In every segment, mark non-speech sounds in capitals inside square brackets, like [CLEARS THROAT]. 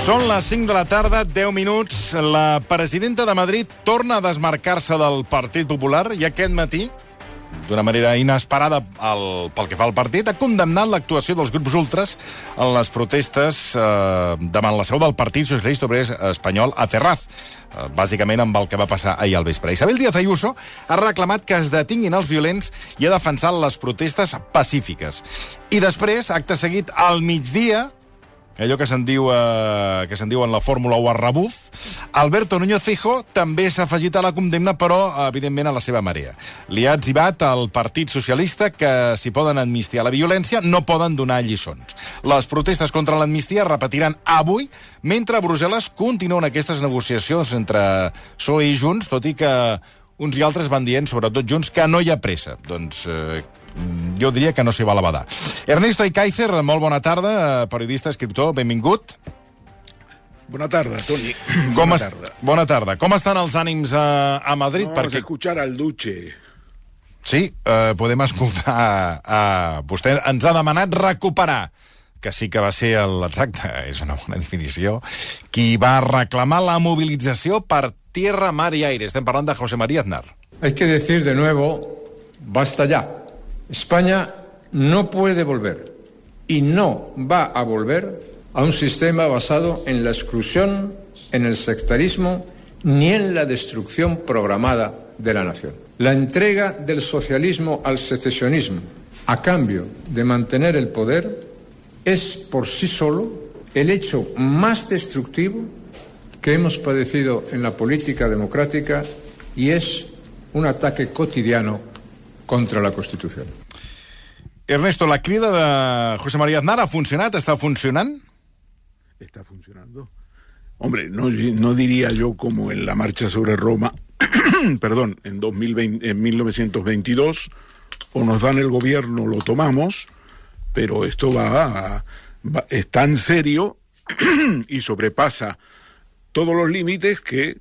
Són les 5 de la tarda, 10 minuts. La presidenta de Madrid torna a desmarcar-se del Partit Popular i aquest matí, d'una manera inesperada el, pel que fa al partit, ha condemnat l'actuació dels grups ultras en les protestes eh, davant la seu del Partit Socialista Obrer Espanyol a Ferraz eh, bàsicament amb el que va passar ahir al vespre. Isabel Díaz Ayuso ha reclamat que es detinguin els violents i ha defensat les protestes pacífiques. I després, acte seguit, al migdia, allò que se'n diu, eh, que se'n diu en la Fórmula 1 a rebuf, Alberto Núñez Fijo també s'ha afegit a la condemna, però, evidentment, a la seva marea. Li ha etzibat al Partit Socialista que si poden amnistiar la violència, no poden donar lliçons. Les protestes contra l'amnistia repetiran avui, mentre Brussel·les continuen aquestes negociacions entre PSOE i Junts, tot i que uns i altres van dient, sobretot Junts, que no hi ha pressa. Doncs eh, jo diria que no s'hi va la badar. Ernesto Icaizer, molt bona tarda, eh, periodista, escriptor, benvingut. Bona tarda, Toni. [CLEARS THROAT] Com Bona tarda. Bona tarda. Com estan els ànims a, a Madrid? Vamos a Perquè, escuchar al Duce. sí, eh, podem escoltar... Eh, vostè ens ha demanat recuperar que sí que va ser el, exacte, és una bona definició, qui va reclamar la mobilització per tierra, mar i aire. Estem parlant de José María Aznar. Hay que decir de nuevo, basta ya. España no puede volver y no va a volver a un sistema basado en la exclusión, en el sectarismo ni en la destrucción programada de la nación. La entrega del socialismo al secesionismo a cambio de mantener el poder es por sí solo el hecho más destructivo que hemos padecido en la política democrática y es un ataque cotidiano contra la Constitución. Ernesto, la crida de José María Aznar ha funcionat? Està funcionant? ¿Está funcionando? Hombre, no, no diría yo como en la marcha sobre Roma, [CLEARS THROAT] perdón, en, 2020, en 1922, o nos dan el gobierno, lo tomamos, pero esto va, va- es tan serio [CLEARS THROAT] y sobrepasa todos los límites que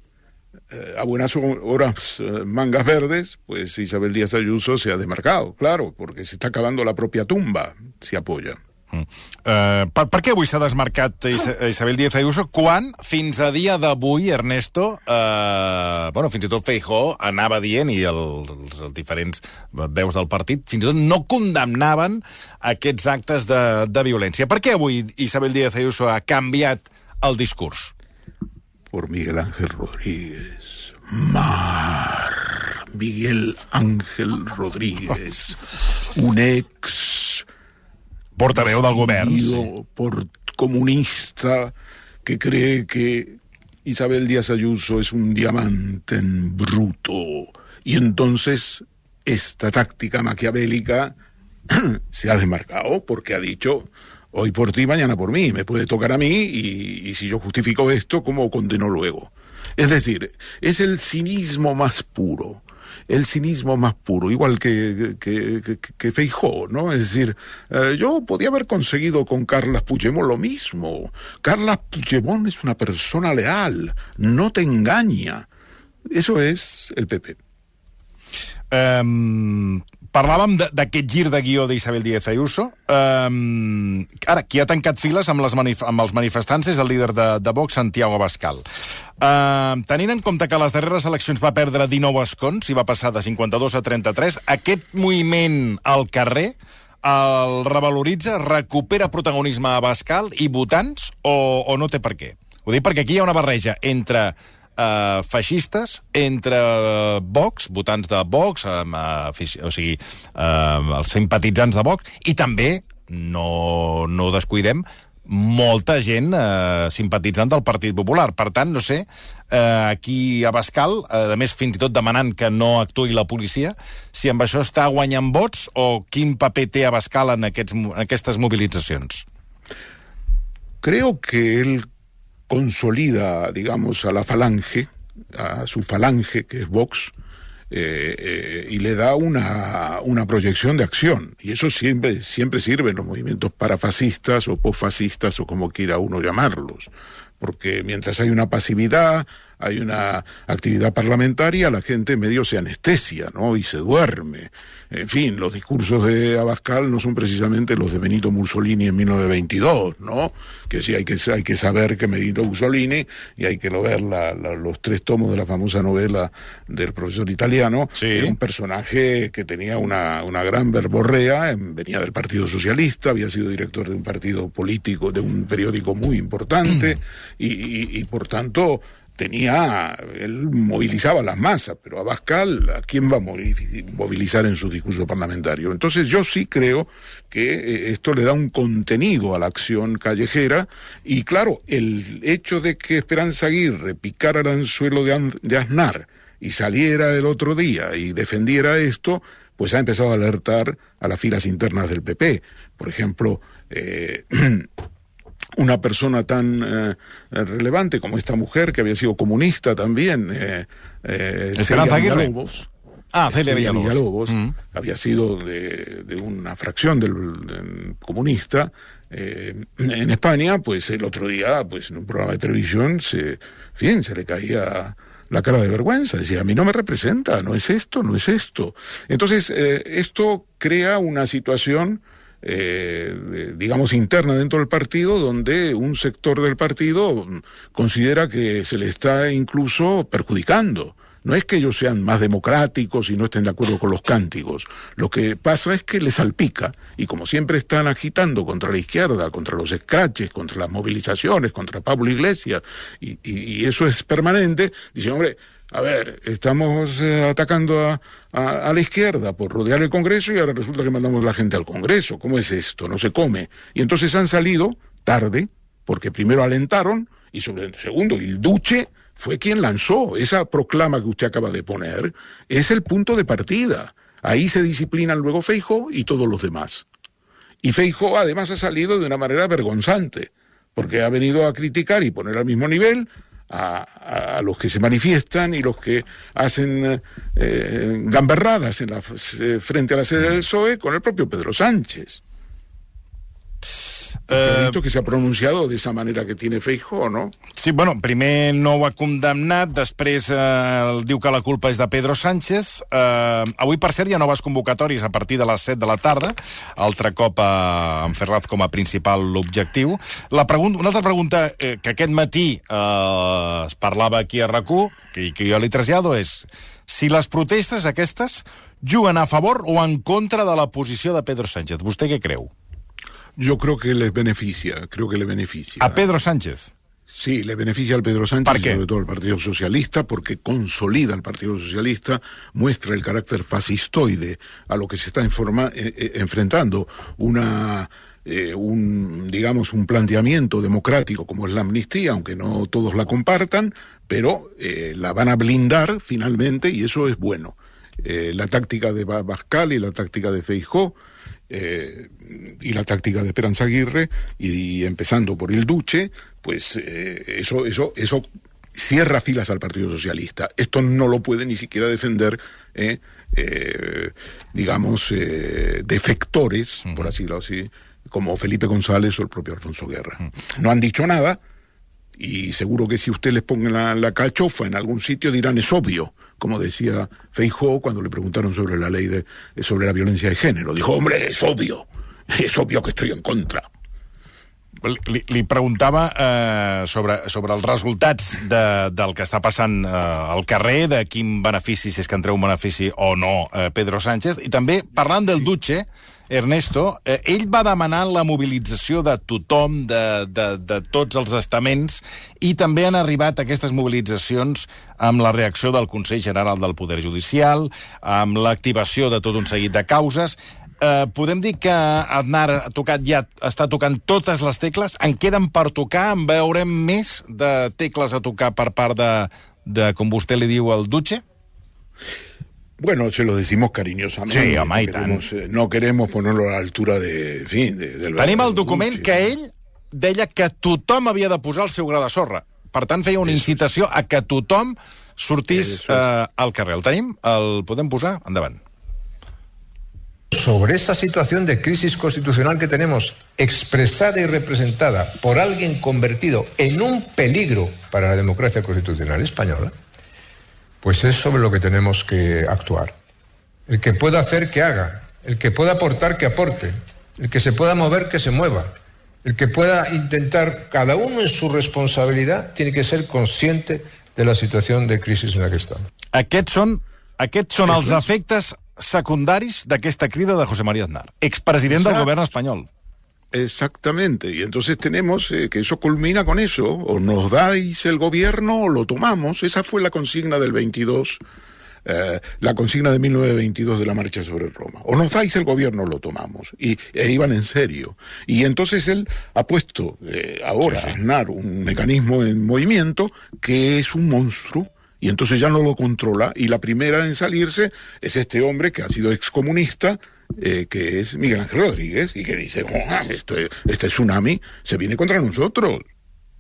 eh, a buenas horas eh, mangas verdes, pues Isabel Díaz Ayuso se ha demarcado, claro, porque se está acabando la propia tumba si apoya. Mm. Uh, per, per què avui s'ha desmarcat Is Isabel Díaz Ayuso quan, fins a dia d'avui, Ernesto, uh, bueno, fins i tot Feijó anava dient, i el, els, els diferents veus del partit, fins i tot no condemnaven aquests actes de, de violència. Per què avui Isabel Díaz Ayuso ha canviat el discurs? por Miguel Ángel Rodríguez. Mar. Miguel Ángel Rodríguez. Un ex Portaveu del govern. Por comunista que cree que Isabel Díaz Ayuso es un diamante en bruto. Y entonces esta táctica maquiavélica [CLEARS THROAT] se ha desmarcado porque ha dicho hoy por ti, mañana por mí, me puede tocar a mí y, y si yo justifico esto, ¿cómo condeno luego? Es decir, es el cinismo más puro, el cinismo más puro, igual que, que, que, Feijó, ¿no? Es decir, eh, yo podía haber conseguido con Carlas Puigdemont lo mismo. Carlas Puigdemont es una persona leal, no te engaña. Eso es el PP. Parlàvem d'aquest gir de guió d'Isabel Díaz Ayuso. Um, ara, qui ha tancat files amb, les manif amb els manifestants és el líder de, de Vox, Santiago Abascal. Uh, tenint en compte que a les darreres eleccions va perdre 19 escons i va passar de 52 a 33, aquest moviment al carrer el revaloritza, recupera protagonisme a Abascal i votants o, o no té per què? Ho dic perquè aquí hi ha una barreja entre eh, feixistes entre eh, Vox, votants de Vox, eh, o sigui, eh, els simpatitzants de Vox, i també, no, no descuidem, molta gent eh, simpatitzant del Partit Popular. Per tant, no sé, eh, aquí a Bascal, eh, a més fins i tot demanant que no actuï la policia, si amb això està guanyant vots o quin paper té a Bascal en, aquests, en aquestes mobilitzacions. Creo que él consolida, digamos, a la falange, a su falange, que es Vox, eh, eh, y le da una, una proyección de acción. Y eso siempre, siempre sirve en los movimientos parafascistas o posfascistas o como quiera uno llamarlos. Porque mientras hay una pasividad, hay una actividad parlamentaria, la gente medio se anestesia, ¿no? Y se duerme. En fin, los discursos de Abascal no son precisamente los de Benito Mussolini en 1922, ¿no? Que sí hay que, hay que saber que Benito Mussolini, y hay que ver la, la, los tres tomos de la famosa novela del profesor italiano, Sí. era un personaje que tenía una, una gran verborrea, venía del Partido Socialista, había sido director de un partido político, de un periódico muy importante, y, y- y, por tanto tenía, él movilizaba las masas, pero Abascal, ¿a quién va a movi- movilizar en su discurso parlamentario? Entonces yo sí creo que eh, esto le da un contenido a la acción callejera y claro, el hecho de que Esperanza Aguirre picara el anzuelo de, de Aznar y saliera el otro día y defendiera esto, pues ha empezado a alertar a las filas internas del PP. Por ejemplo, eh, [CLEARS THROAT] una persona tan eh, relevante como esta mujer, que había sido comunista también, eh, eh, Esperanza Celia Aguirre. Ah, Celia Celia Villalobos. Villalobos, Mm. había sido de, de una fracción del, del comunista eh, en España, pues el otro día, pues en un programa de televisión, se, en fin, se le caía la cara de vergüenza, decía, a mí no me representa, no es esto, no es esto. Entonces, eh, esto crea una situación eh, digamos, interna dentro del partido, donde un sector del partido considera que se le está incluso perjudicando. No es que ellos sean más democráticos y no estén de acuerdo con los cánticos. Lo que pasa es que les salpica y como siempre están agitando contra la izquierda, contra los escraches, contra las movilizaciones, contra Pablo Iglesias, y eso es permanente, dicen, hombre, a ver, estamos eh, atacando a, la izquierda por rodear el Congreso y ahora resulta que mandamos la gente al Congreso. ¿Cómo es esto? No se come. Y entonces han salido tarde, porque primero alentaron y sobre segundo, el Duce fue quien lanzó esa proclama que usted acaba de poner. Es el punto de partida. Ahí se disciplinan luego Feijo y todos los demás. Y Feijo además ha salido de una manera vergonzante, porque ha venido a criticar y poner al mismo nivel a, los que se manifiestan y los que hacen eh, gamberradas en la, eh, frente a la sede del PSOE con el propio Pedro Sánchez. Eh, visto que se ha pronunciado de esa manera que tiene Feijo, ¿no? Sí, bueno, primer no ho ha condemnat, després eh, diu que la culpa és de Pedro Sánchez. Eh, avui, per cert, hi ha noves convocatòries a partir de les 7 de la tarda, altre cop eh, amb Ferraz com a principal objectiu. La pregunta, una altra pregunta eh, que aquest matí eh, es parlava aquí a rac que, que jo li trasllado, és si les protestes aquestes juguen a favor o en contra de la posició de Pedro Sánchez. Vostè què creu? Yo creo que les beneficia, creo que le beneficia. A Pedro Sánchez. Sí, le beneficia al Pedro Sánchez ¿Por y sobre todo al Partido Socialista porque consolida al Partido Socialista, muestra el carácter fascistoide a lo que se está informa- eh, eh, enfrentando una eh, un digamos un planteamiento democrático como es la amnistía, aunque no todos la compartan, pero eh, la van a blindar finalmente y eso es bueno. Eh, la táctica de Ba- Bascal y la táctica de Feijó eh, y la táctica de Esperanza Aguirre y, empezando por el Duce, pues eh, eso, eso, eso cierra filas al Partido Socialista. Esto no lo puede ni siquiera defender, eh, eh, digamos, eh, defectores, por así decirlo así, como Felipe González o el propio Alfonso Guerra. No han dicho nada y seguro que si usted les ponga la, la cachofa en algún sitio dirán es obvio, como decía Feijó cuando le preguntaron sobre la ley de sobre la violencia de género. Dijo, hombre, es obvio, es obvio que estoy en contra. Li, li preguntava eh, sobre, sobre els resultats de, del que està passant eh, al carrer, de quin benefici, si és que en treu un benefici o no, eh, Pedro Sánchez, i també parlant del Duce, Ernesto, eh, ell va demanar la mobilització de tothom, de, de, de tots els estaments, i també han arribat aquestes mobilitzacions amb la reacció del Consell General del Poder Judicial, amb l'activació de tot un seguit de causes. Eh, podem dir que Aznar ha tocat ja, està tocant totes les tecles? En queden per tocar? En veurem més de tecles a tocar per part de, de com vostè li diu, el Duce? Bueno, se lo decimos cariñosamente. Sí, home, no, i tant. queremos, eh, no queremos ponerlo a la altura de, en fin, de, del Tenim el document Duce, que ell deia que tothom havia de posar el seu gra de sorra. Per tant, feia una incitació a que tothom sortís Eso. eh, al carrer. El tenim? El podem posar? Endavant. Sobre esa situación de crisis constitucional que tenemos expresada y representada por alguien convertido en un peligro para la democracia constitucional española, pues es sobre lo que tenemos que actuar. El que pueda hacer, que haga. El que pueda aportar, que aporte. El que se pueda mover, que se mueva. El que pueda intentar, cada uno en su responsabilidad, tiene que ser consciente de la situación de crisis en la que estamos. Aquests són, aquests són els efectes secundaris d'aquesta crida de José María Aznar, expresident del govern espanyol. Exactamente, y entonces tenemos eh, que eso culmina con eso, o nos dais el gobierno o lo tomamos, esa fue la consigna del 22, eh, la consigna de 1922 de la marcha sobre Roma, o nos dais el gobierno o lo tomamos, y e iban en serio. Y entonces él ha puesto eh, ahora, Sí, sí. Aznar, un mecanismo en movimiento que es un monstruo, y entonces ya no lo controla, y la primera en salirse es este hombre que ha sido excomunista, eh, que es Miguel Ángel Rodríguez, y que dice, "Oh, esto, es- este tsunami se viene contra nosotros,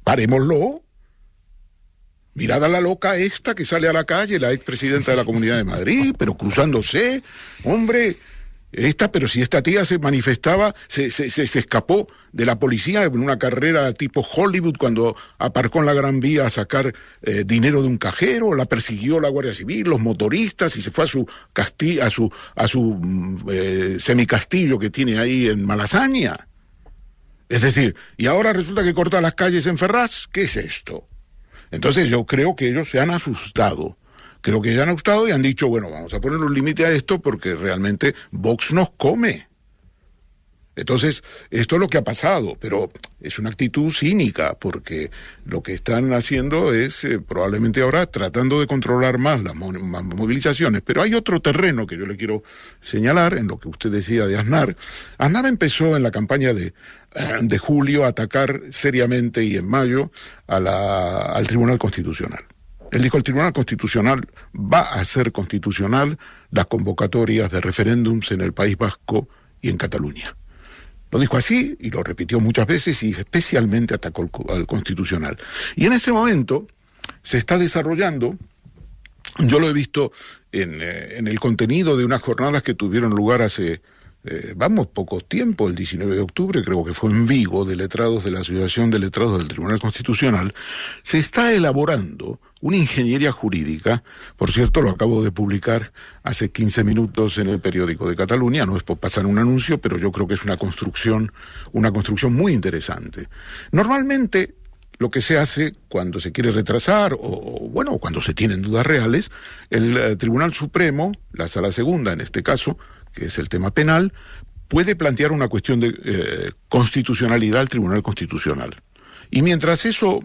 parémoslo. Mirad a la loca esta que sale a la calle, la expresidenta de la Comunidad de Madrid, pero cruzándose, hombre, esta, pero si esta tía se manifestaba, se, se, se, escapó de la policía en una carrera tipo Hollywood cuando aparcó en la Gran Vía a sacar eh, dinero de un cajero, la persiguió la Guardia Civil, los motoristas y se fue a su castillo, a su, a su mm, eh, semicastillo que tiene ahí en Malasaña. Es decir, y ahora resulta que corta las calles en Ferraz, ¿qué es esto? Entonces yo creo que ellos se han asustado. Creo que se han asustado y han dicho, bueno, vamos a poner un límite a esto porque realmente Vox nos come. Entonces, esto es lo que ha pasado, pero es una actitud cínica, porque lo que están haciendo es eh, probablemente ahora tratando de controlar más las movilizaciones. Pero hay otro terreno que yo le quiero señalar en lo que usted decía de Aznar. Aznar empezó en la campaña de, eh, de julio a atacar seriamente y en mayo a la- al Tribunal Constitucional. Él dijo, el Tribunal Constitucional va a ser constitucional las convocatorias de referéndums en el País Vasco y en Cataluña. Lo dijo así y lo repitió muchas veces y especialmente atacó al, co- al Constitucional. Y en este momento se está desarrollando, yo lo he visto en, eh, en el contenido de unas jornadas que tuvieron lugar hace, eh, vamos, poco tiempo, el 19 de octubre, creo que fue en Vigo, de letrados de la Asociación de Letrados del Tribunal Constitucional, se está elaborando una ingeniería jurídica, por cierto, lo acabo de publicar hace 15 minutos en el periódico de Cataluña, no es por pasar un anuncio, pero yo creo que es una construcción, una construcción muy interesante. Normalmente, lo que se hace cuando se quiere retrasar o, bueno, cuando se tienen dudas reales, el eh, Tribunal Supremo, la Sala Segunda en este caso, que es el tema penal, puede plantear una cuestión de eh, constitucionalidad al Tribunal Constitucional. Y mientras eso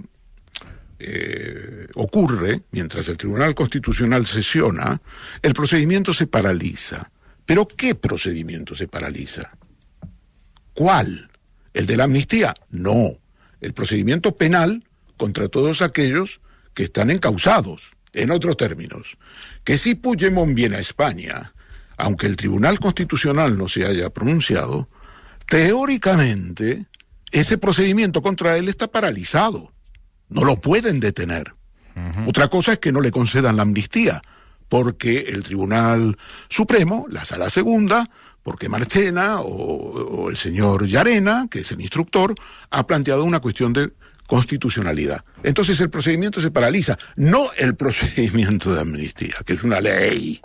eh, ocurre, mientras el Tribunal Constitucional sesiona, el procedimiento se paraliza. ¿Pero qué procedimiento se paraliza? ¿Cuál? ¿El de la amnistía? No. El procedimiento penal contra todos aquellos que están encausados. En otros términos, que si Puigdemont viene a España, aunque el Tribunal Constitucional no se haya pronunciado, teóricamente ese procedimiento contra él está paralizado. No lo pueden detener. Otra cosa es que no le concedan la amnistía, porque el Tribunal Supremo, la Sala Segunda, porque Marchena o, o el señor Llarena, que es el instructor, ha planteado una cuestión de constitucionalidad. Entonces el procedimiento se paraliza, no el [LAUGHS] procedimiento de amnistía, que es una ley,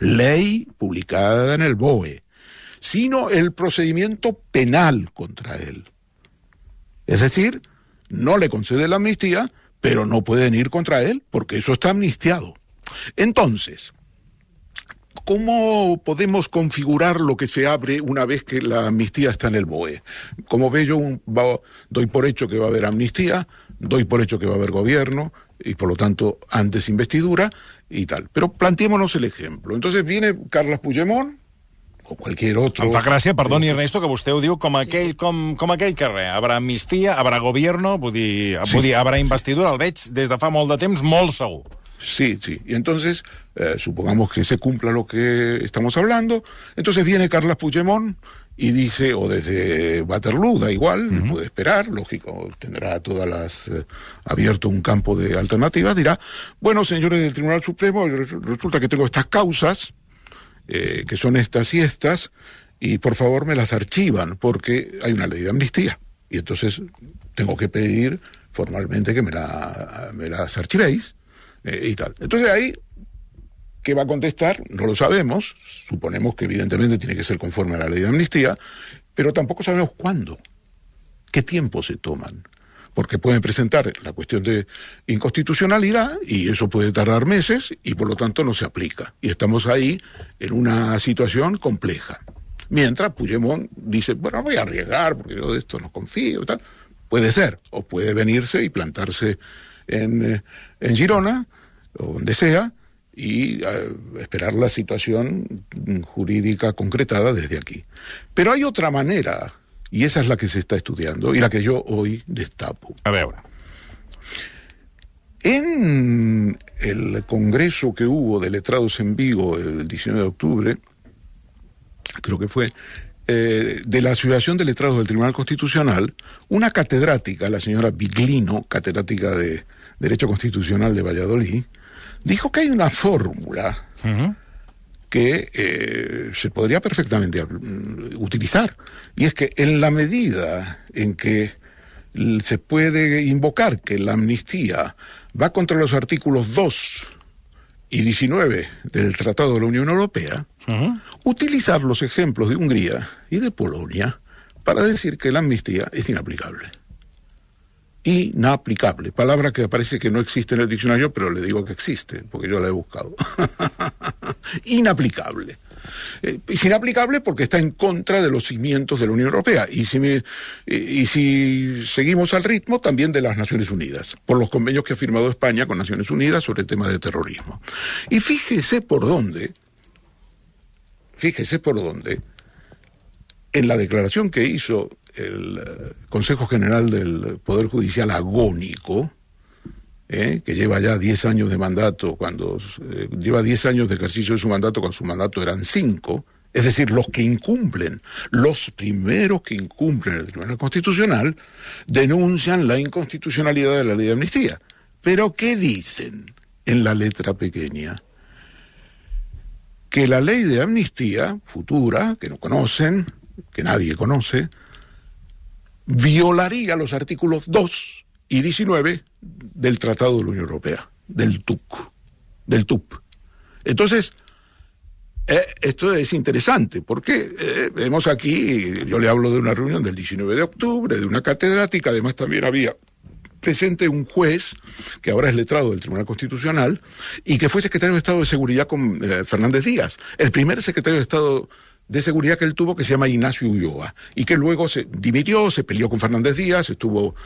ley publicada en el BOE, sino el procedimiento penal contra él. Es decir, no le concede la amnistía, pero no pueden ir contra él porque eso está amnistiado. Entonces, ¿cómo podemos configurar lo que se abre una vez que la amnistía está en el BOE? Como ve yo, un, va, doy por hecho que va a haber amnistía, doy por hecho que va a haber gobierno y por lo tanto antes investidura y tal. Pero planteémonos el ejemplo. Entonces viene Carles Puigdemont, o qualsevol otro... Fa gràcia, perdoni Ernesto, que vostè ho diu com aquell, com, com aquell carrer. Habrà amnistia, habrà gobierno, vull dir, sí. vull dir, habrà investidura, el veig des de fa molt de temps molt segur. Sí, sí. Y entonces, eh, supongamos que se cumpla lo que estamos hablando, entonces viene Carles Puigdemont y dice, o desde Waterloo, da igual, uh -huh. puede esperar, lógico, tendrá todas las, eh, abierto un campo de alternativas, dirá, bueno, señores del Tribunal Supremo, resulta que tengo estas causas, eh, que son estas y estas, y por favor me las archivan, porque hay una ley de amnistía. Y entonces tengo que pedir formalmente que me, la, me las archivéis eh, tal. Entonces ahí, ¿qué va a contestar? No lo sabemos. Suponemos que evidentemente tiene que ser conforme a la ley de amnistía, pero tampoco sabemos cuándo, qué tiempo se toman porque pueden presentar la cuestión de inconstitucionalidad y eso puede tardar meses y por lo tanto no se aplica. Y estamos ahí en una situación compleja. Mientras Puigdemont dice, bueno, voy a arriesgar porque yo de esto no confío y tal. Puede ser, o puede venirse y plantarse en, eh, en Girona o donde sea y eh, esperar la situación jurídica concretada desde aquí. Pero hay otra manera y esa es la que se está estudiando y la que yo hoy destapo. A ver. En el congreso que hubo de letrados en Vigo el 19 de octubre, creo que fue, eh, de la Asociación de Letrados del Tribunal Constitucional, una catedrática, la señora Biglino, catedrática de Derecho Constitucional de Valladolid, dijo que hay una fórmula que eh, se podría perfectamente mm, utilizar. Y es que en la medida en que se puede invocar que la amnistía va contra los artículos 2 y 19 del Tratado de la Unión Europea, utilizar los ejemplos de Hungría y de Polonia para decir que la amnistía es inaplicable inaplicable. Palabra que parece que no existe en el diccionario, pero le digo que existe, porque yo la he buscado. [LAUGHS] inaplicable. Eh, es inaplicable porque está en contra de los cimientos de la Unión Europea y si, me, y si seguimos al ritmo también de las Naciones Unidas, por los convenios que ha firmado España con Naciones Unidas sobre el tema de terrorismo. Y fíjese por dónde, fíjese por dónde, en la declaración que hizo el eh, Consejo General del Poder Judicial agónico, eh, que lleva ya 10 años de mandato, cuando eh, lleva 10 años de ejercicio de su mandato, cuando su mandato eran 5, es decir, los que incumplen, los primeros que incumplen el Tribunal Constitucional, denuncian la inconstitucionalidad de la ley de amnistía. Pero ¿qué dicen en la letra pequeña? Que la ley de amnistía futura, que no conocen, que nadie conoce, violaría los artículos 2 y 19 del Tratado de la Unión Europea, del TUC, del TUP. Entonces, eh, esto es interesante, porque eh, vemos aquí, yo le hablo de una reunión del 19 de octubre, de una catedrática, además también había presente un juez, que ahora es letrado del Tribunal Constitucional, y que fue secretario de Estado de Seguridad con eh, Fernández Díaz, el primer secretario de Estado de seguridad que él tuvo que se llama Ignacio Ulloa y que luego se dimitió, se peleó con Fernández Díaz, estuvo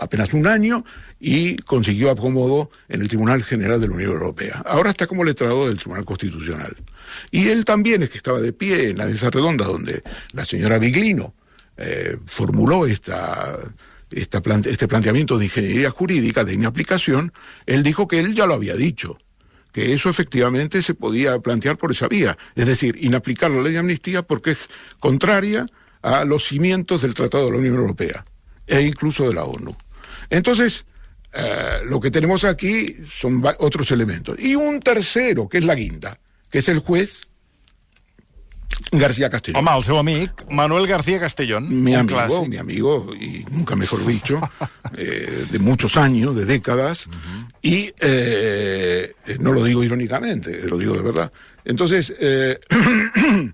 apenas un año y consiguió acomodo en el Tribunal General de la Unión Europea. Ahora está como letrado del Tribunal Constitucional. Y él también es que estaba de pie en la mesa redonda donde la señora Biglino eh, formuló esta, esta este planteamiento de ingeniería jurídica de inaplicación, él dijo que él ya lo había dicho que eso efectivamente se podía plantear por esa vía, es decir, inaplicar la ley de amnistía porque es contraria a los cimientos del Tratado de la Unión Europea e incluso de la ONU. Entonces, eh, lo que tenemos aquí son otros elementos. Y un tercero, que es la guinda, que es el juez García Castellón. Home, el seu amic, Manuel García Castellón. Mi amigo, mi amigo, y nunca mejor dicho, [LAUGHS] eh, de muchos años, de décadas, y eh, no lo digo irónicamente, lo digo de verdad. Entonces, eh, [CLEARS THROAT]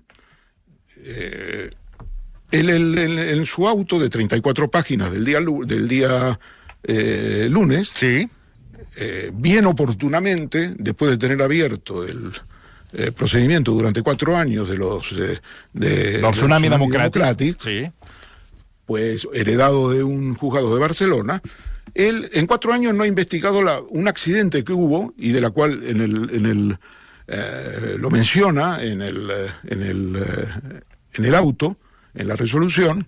él, en su auto de 34 páginas del día, del día lunes, sí. bien oportunamente, después de tener abierto el eh, procedimiento durante cuatro años de los eh, de, del Tsunami, Democratic, sí. pues heredado de un juzgado de Barcelona, él en cuatro años no ha investigado la, un accidente que hubo y de la cual en el, en el eh, lo menciona en el, en el, en el auto, en la resolución,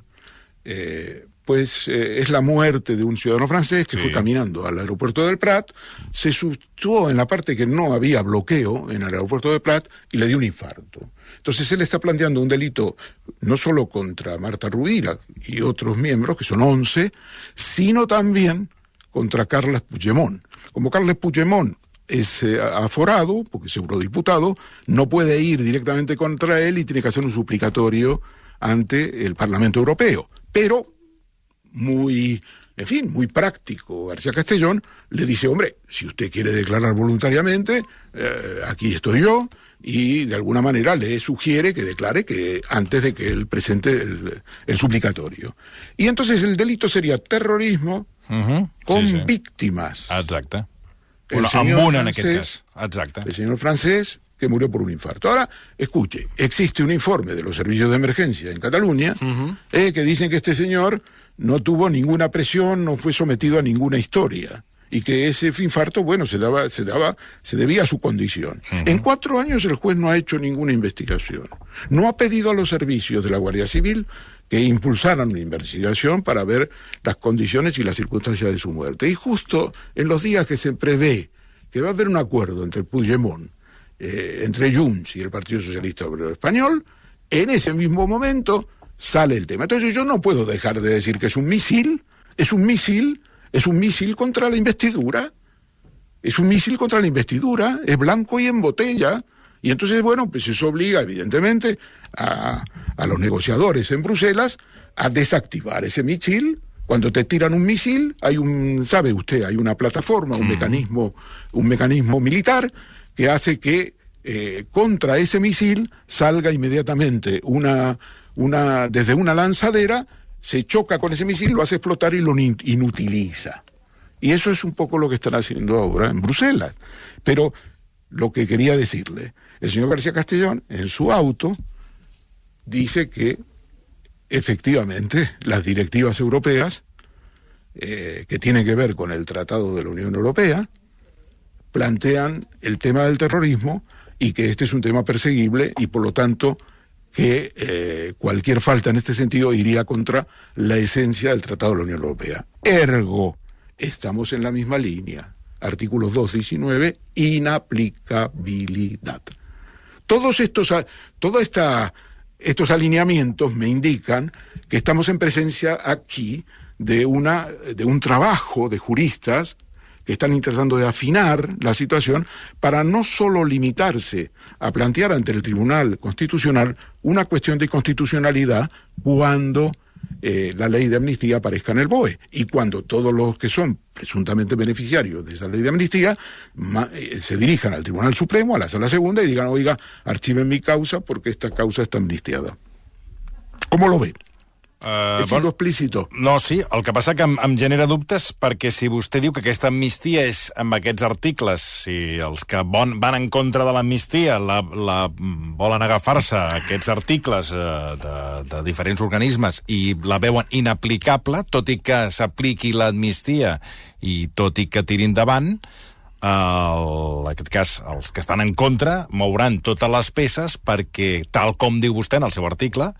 pues eh, es la muerte de un ciudadano francés que fue caminando al aeropuerto del Prat, se situó en la parte que no había bloqueo en el aeropuerto del Prat y le dio un infarto. Entonces él está planteando un delito no solo contra Marta Rubira y otros miembros, que son 11, sino también contra Carles Puigdemont. Como Carles Puigdemont es eh, aforado, porque es eurodiputado, no puede ir directamente contra él y tiene que hacer un suplicatorio ante el Parlamento Europeo. Pero, muy, en fin, muy práctico, García Castellón le dice, hombre, si usted quiere declarar voluntariamente, eh, aquí estoy yo, y de alguna manera le sugiere que declare que antes de que él presente el, el suplicatorio. Y entonces el delito sería terrorismo Uh -huh. con sí, sí. víctimes. Exacte. El en cas. Exacte. el señor francés que murió por un infarto. Ahora, escuche, existe un informe de los servicios de emergencia en Cataluña eh, que dicen que este señor no tuvo ninguna presión, no fue sometido a ninguna historia y que ese infarto, bueno, se daba, se daba, se debía a su condición. En cuatro años el juez no ha hecho ninguna investigación. No ha pedido a los servicios de la Guardia Civil que impulsaran una investigación para ver las condiciones y las circunstancias de su muerte. Y justo en los días que se prevé que va a haber un acuerdo entre Puigdemont, eh, entre Junts y el Partido Socialista Obrero Español, en ese mismo momento sale el tema. Entonces yo no puedo dejar de decir que es un misil, es un misil, es un misil contra la investidura, es un misil contra la investidura, es blanco y en botella. Y entonces, bueno, pues eso obliga, evidentemente, a, a los negociadores en Bruselas a desactivar ese misil. Cuando te tiran un misil, hay un, sabe usted, hay una plataforma, un mecanismo, un mecanismo militar que hace que eh, contra ese misil salga inmediatamente una, una, desde una lanzadera, se choca con ese misil, lo hace explotar y lo in- inutiliza. Y eso es un poco lo que están haciendo ahora en Bruselas. Pero lo que quería decirle, el señor García Castellón, en su auto, dice que efectivamente las directivas europeas, eh, que tienen que ver con el Tratado de la Unión Europea, plantean el tema del terrorismo y que este es un tema perseguible y por lo tanto que eh, cualquier falta en este sentido iría contra la esencia del Tratado de la Unión Europea. Ergo, estamos en la misma línea. Artículos 2.19, inaplicabilidad. Todos estos, toda esta, estos alineamientos me indican que estamos en presencia aquí de, una, de un trabajo de juristas están tratando de afinar la situación para no solo limitarse a plantear ante el Tribunal Constitucional una cuestión de constitucionalidad cuando eh, la ley de amnistía aparezca en el BOE y cuando todos los que son presuntamente beneficiarios de esa ley de amnistía eh, se dirijan al Tribunal Supremo, a la Sala Segunda y digan, oiga, archiven mi causa porque esta causa está amnistiada. ¿Cómo lo ve? Uh, ¿Es lo explícito? No, sí, el que passa que em, em genera dubtes perquè si vostè diu que aquesta amnistia és amb aquests articles, si els que bon, van en contra de l'amnistia la, la, volen agafar-se aquests articles eh, de, de diferents organismes i la veuen inaplicable, tot i que s'apliqui l'amnistia i tot i que tiri endavant, el, en aquest cas, els que estan en contra mouran totes les peces perquè, tal com diu vostè en el seu article,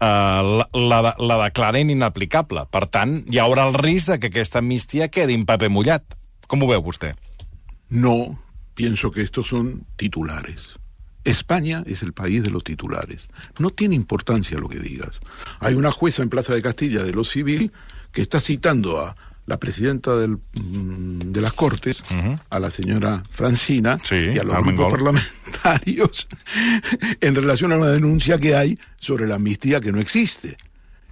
la, la, la declaren inaplicable. Per tant, hi haurà el risc que aquesta amnistia quedi en paper ho veu vostè? No, pienso que estos son titulares. España es el país de los titulares. No tiene importancia lo que digas. Hay una jueza en Plaza de Castilla de lo civil que está citando a la presidenta del, mm, de las Cortes, a la señora Francina, Sí, y a los Armengol. grupos parlamentarios [LAUGHS] en relación a una denuncia que hay sobre la amnistía que no existe.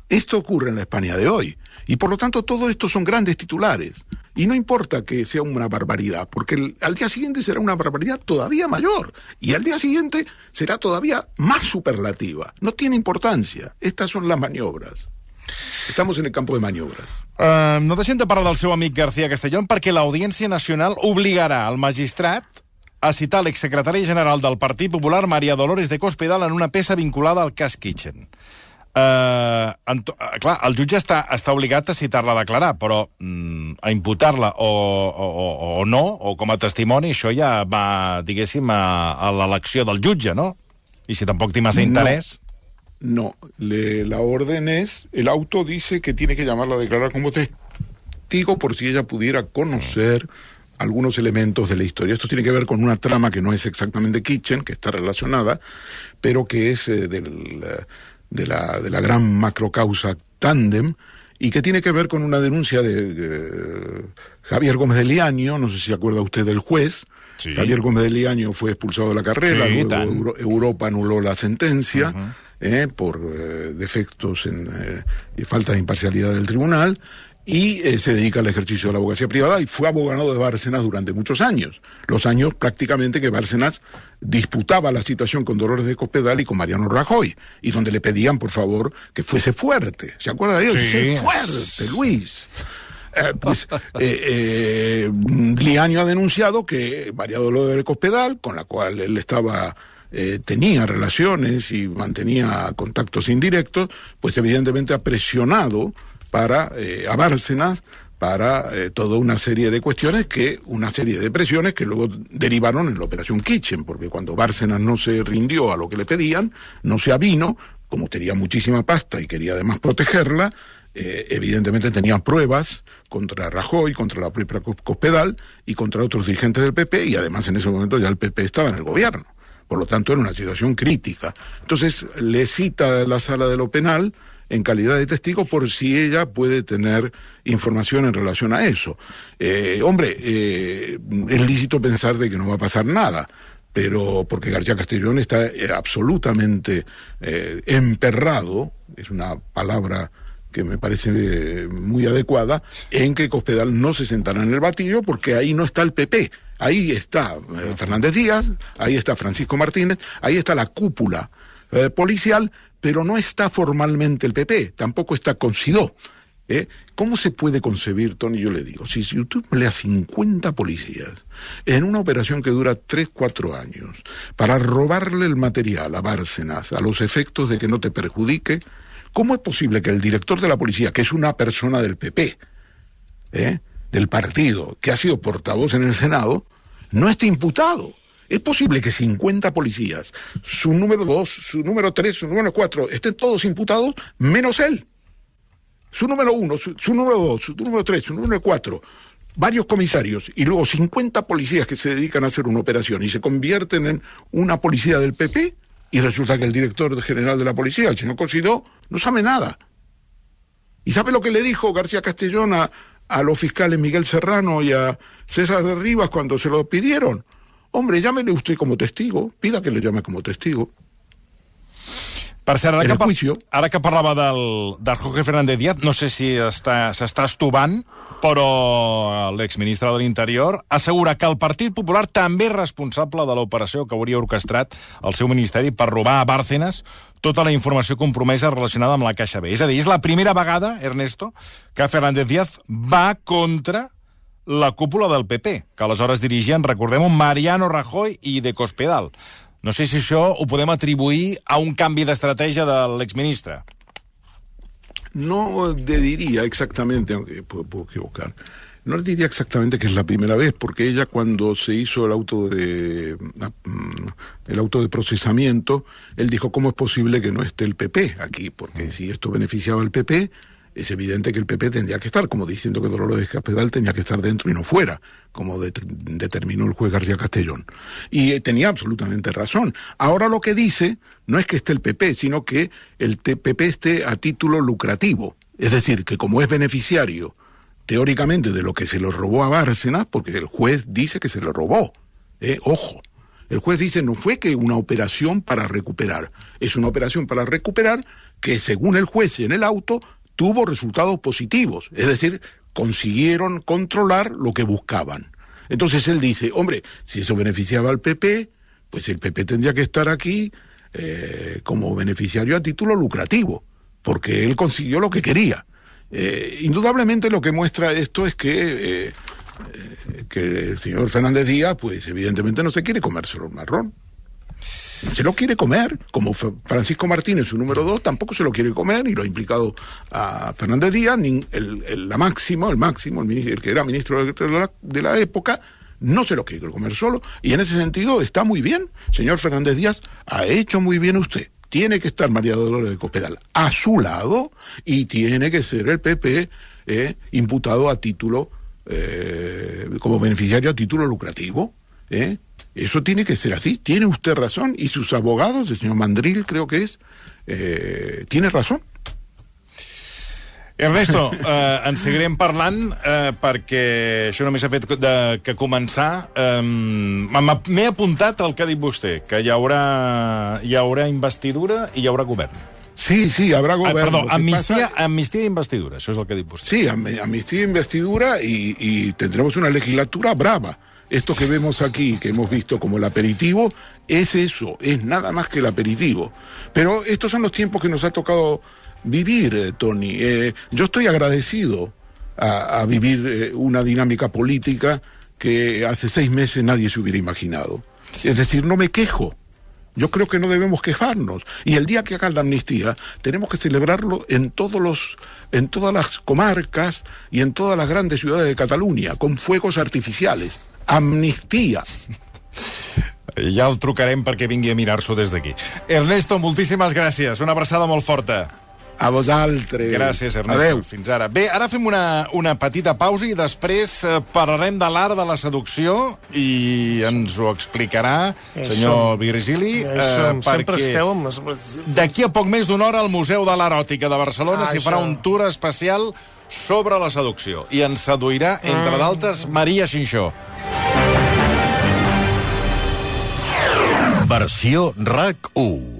Esto ocurre en la España de hoy. Y por lo tanto, todo esto son grandes titulares. Y no importa que sea una barbaridad, porque el- al día siguiente será una barbaridad todavía mayor. Y al día siguiente será todavía más superlativa. No tiene importancia. Estas son las maniobras. Estamos en el campo de maniobras. Uh, no deixem de parlar del seu amic García Castellón perquè l'Audiència Nacional obligarà el magistrat a citar l'exsecretari general del Partit Popular, Maria Dolores de Cospedal, en una peça vinculada al cas Kitchen. Uh, en to, uh, clar, el jutge està, està obligat a citar-la a declarar, però mm, a imputar-la o, o, o, o no, o com a testimoni, això ja va, diguéssim, a, a l'elecció del jutge, no? I si tampoc té massa interès... No, le- la orden es, el auto dice que tiene que llamarla a declarar como testigo por si ella pudiera conocer algunos elementos de la historia. Esto tiene que ver con una trama que no es exactamente Kitchen, que está relacionada, pero que es eh, del, de, la, de la gran macrocausa Tandem y que tiene que ver con una denuncia de eh, Javier Gómez de Liaño, no sé si se acuerda usted del juez. Sí. Javier Gómez de Liaño fue expulsado de la carrera, Sí, luego. Euro- Europa anuló la sentencia eh, por eh, defectos en, eh, y falta de imparcialidad del tribunal y se dedica al ejercicio de la abogacía privada y fue abogado de Bárcenas durante muchos años. Los años prácticamente que Bárcenas disputaba la situación con Dolores de Cospedal y con Mariano Rajoy, y donde le pedían, por favor, que fuese fuerte. ¿Se acuerda de él? Sí. Sé fuerte, Luis. Eh, pues eh, eh, Liaño ha denunciado que María Dolores de Cospedal, con la cual él estaba eh, tenía relaciones y mantenía contactos indirectos, pues evidentemente ha presionado para eh, a Bárcenas para eh, toda una serie de cuestiones que, una serie de presiones que luego derivaron en la operación Kitchen, porque cuando Bárcenas no se rindió a lo que le pedían, no se avino, como tenía muchísima pasta y quería además protegerla, eh, evidentemente tenían pruebas contra Rajoy, contra la propia Cos- Cospedal y contra otros dirigentes del PP, y además en ese momento ya el PP estaba en el gobierno. Por lo tanto, era una situación crítica. Entonces, le cita la sala de lo penal en calidad de testigo por si ella puede tener información en relación a eso. Eh, hombre, eh, es lícito pensar de que no va a pasar nada, pero porque García Castellón está eh, absolutamente emperrado, es una palabra que me parece muy adecuada, en que Cospedal no se sentará en el batillo porque ahí no está el PP. Ahí está eh, Fernández Díaz, ahí está Francisco Martínez, ahí está la cúpula eh, policial, pero no está formalmente el PP, tampoco está Considó. ¿eh? ¿Cómo se puede concebir, Tony? Yo le digo, si, si usted pelea 50 policías en una operación que dura 3, 4 años para robarle el material a Bárcenas a los efectos de que no te perjudique, ¿cómo es posible que el director de la policía, que es una persona del PP, ¿eh? Del partido, que ha sido portavoz en el Senado, no esté imputado? Es posible que 50 policías, su número 2, su número 3, su número 4, estén todos imputados, menos él. Su número 1, su, número 2, su número 3, su número 4, varios comisarios y luego 50 policías que se dedican a hacer una operación y se convierten en una policía del PP y resulta que el director general de la policía, el señor Cosidó, no sabe nada. ¿Y sabe lo que le dijo García Castellón a los fiscales Miguel Serrano y a César de Rivas cuando se lo pidieron? Hombre, llámele usted como testigo, pida que le llame como testigo. Per cert, ara, que, par- ara que parlava del, del Jorge Fernández Díaz, no sé si està- s'està estovant, però l'exministre de l'Interior assegura que el Partit Popular també és responsable de l'operació que hauria orquestrat el seu ministeri per robar a Bárcenas tota la informació compromesa relacionada amb la Caixa B. És a dir, és la primera vegada, Ernesto, que Fernández Díaz va contra la cúpula del PP, que aleshores dirigien, recordem-ho, Mariano Rajoy i de Cospedal. No sé si això ho podem atribuir a un canvi d'estratègia de l'exministre. No le diría exactamente, aunque puedo, puedo equivocar, no le diría exactamente que es la primera vez, porque ella cuando se hizo el auto de mm, el auto de procesamiento, él dijo cómo es posible que no esté el PP aquí, porque si esto beneficiaba al PP, es evidente que el PP tendría que estar, como diciendo que Dolores Caspedal tenía que estar dentro y no fuera, como det- determinó el juez García Castellón. Y eh, tenía absolutamente razón. Ahora lo que dice no es que esté el PP, sino que el PP esté a título lucrativo. Es decir, que como es beneficiario teóricamente de lo que se lo robó a Bárcenas, porque el juez dice que se lo robó. ¿eh? Ojo. El juez dice no fue que una operación para recuperar, es una operación para recuperar que según el juez en el auto tuvo resultados positivos, es decir, consiguieron controlar lo que buscaban. Entonces él dice, hombre, si eso beneficiaba al PP, pues el PP tendría que estar aquí eh, como beneficiario a título lucrativo, porque él consiguió lo que quería. Eh, indudablemente lo que muestra esto es que, eh, que el señor Fernández Díaz, pues evidentemente no se quiere comérselo el marrón. Se lo quiere comer, como Francisco Martínez, su número dos, tampoco se lo quiere comer y lo ha implicado a Fernández Díaz, el, la máximo, el máximo, el que era ministro de la, de la época, no se lo quiere comer solo. Y en ese sentido está muy bien, señor Fernández Díaz, ha hecho muy bien usted. Tiene que estar María Dolores de Cospedal a su lado y tiene que ser el PP eh, imputado a título, eh, como beneficiario a título lucrativo. ¿eh? Eso tiene que ser así. Tiene usted razón y sus abogados, el señor Mandril creo que es, eh, tiene razón. Ernesto, [LAUGHS] eh, en seguirem parlant eh, perquè això només s'ha fet de, que començar. Eh, M'he apuntat el que ha dit vostè, que hi haurà, hi haurà investidura i hi haurà govern. Sí, sí, habrá Ah, gobierno. perdó, Lo que amnistia, pasa- amnistia i investidura, això és el que ha dit vostè. Sí, am- amnistía e investidura y, y tendremos una legislatura brava. Esto que vemos aquí, que hemos visto como el aperitivo, es eso, es nada más que el aperitivo. Pero estos son los tiempos que nos ha tocado vivir, eh, Tony. Eh, yo estoy agradecido a, vivir eh, una dinámica política que hace seis meses nadie se hubiera imaginado. Es decir, no me quejo. Yo creo que no debemos quejarnos. Y el día que hagan la amnistía, tenemos que celebrarlo en todos los, en todas las comarcas y en todas las grandes ciudades de Cataluña, con fuegos artificiales. Amnistía. Ja el trucarem perquè vingui a mirar-s'ho des d'aquí. Ernesto, moltíssimes gràcies. Una abraçada molt forta. A vosaltres. Gràcies, Ernesto. Adeu. Fins ara. Bé, ara fem una, una petita pausa i després eh, parlarem de l'art de la seducció i ens ho explicarà Ja senyor som. Virgili. Ja eh, som. Sempre perquè esteu amb. D'aquí a poc més d'una hora al Museu de l'Eròtica de Barcelona Ah, s'hi farà això. un tour especial sobre la seducció. I ens seduirà, entre d'altres, Maria Xinxó. Versió RAC 1.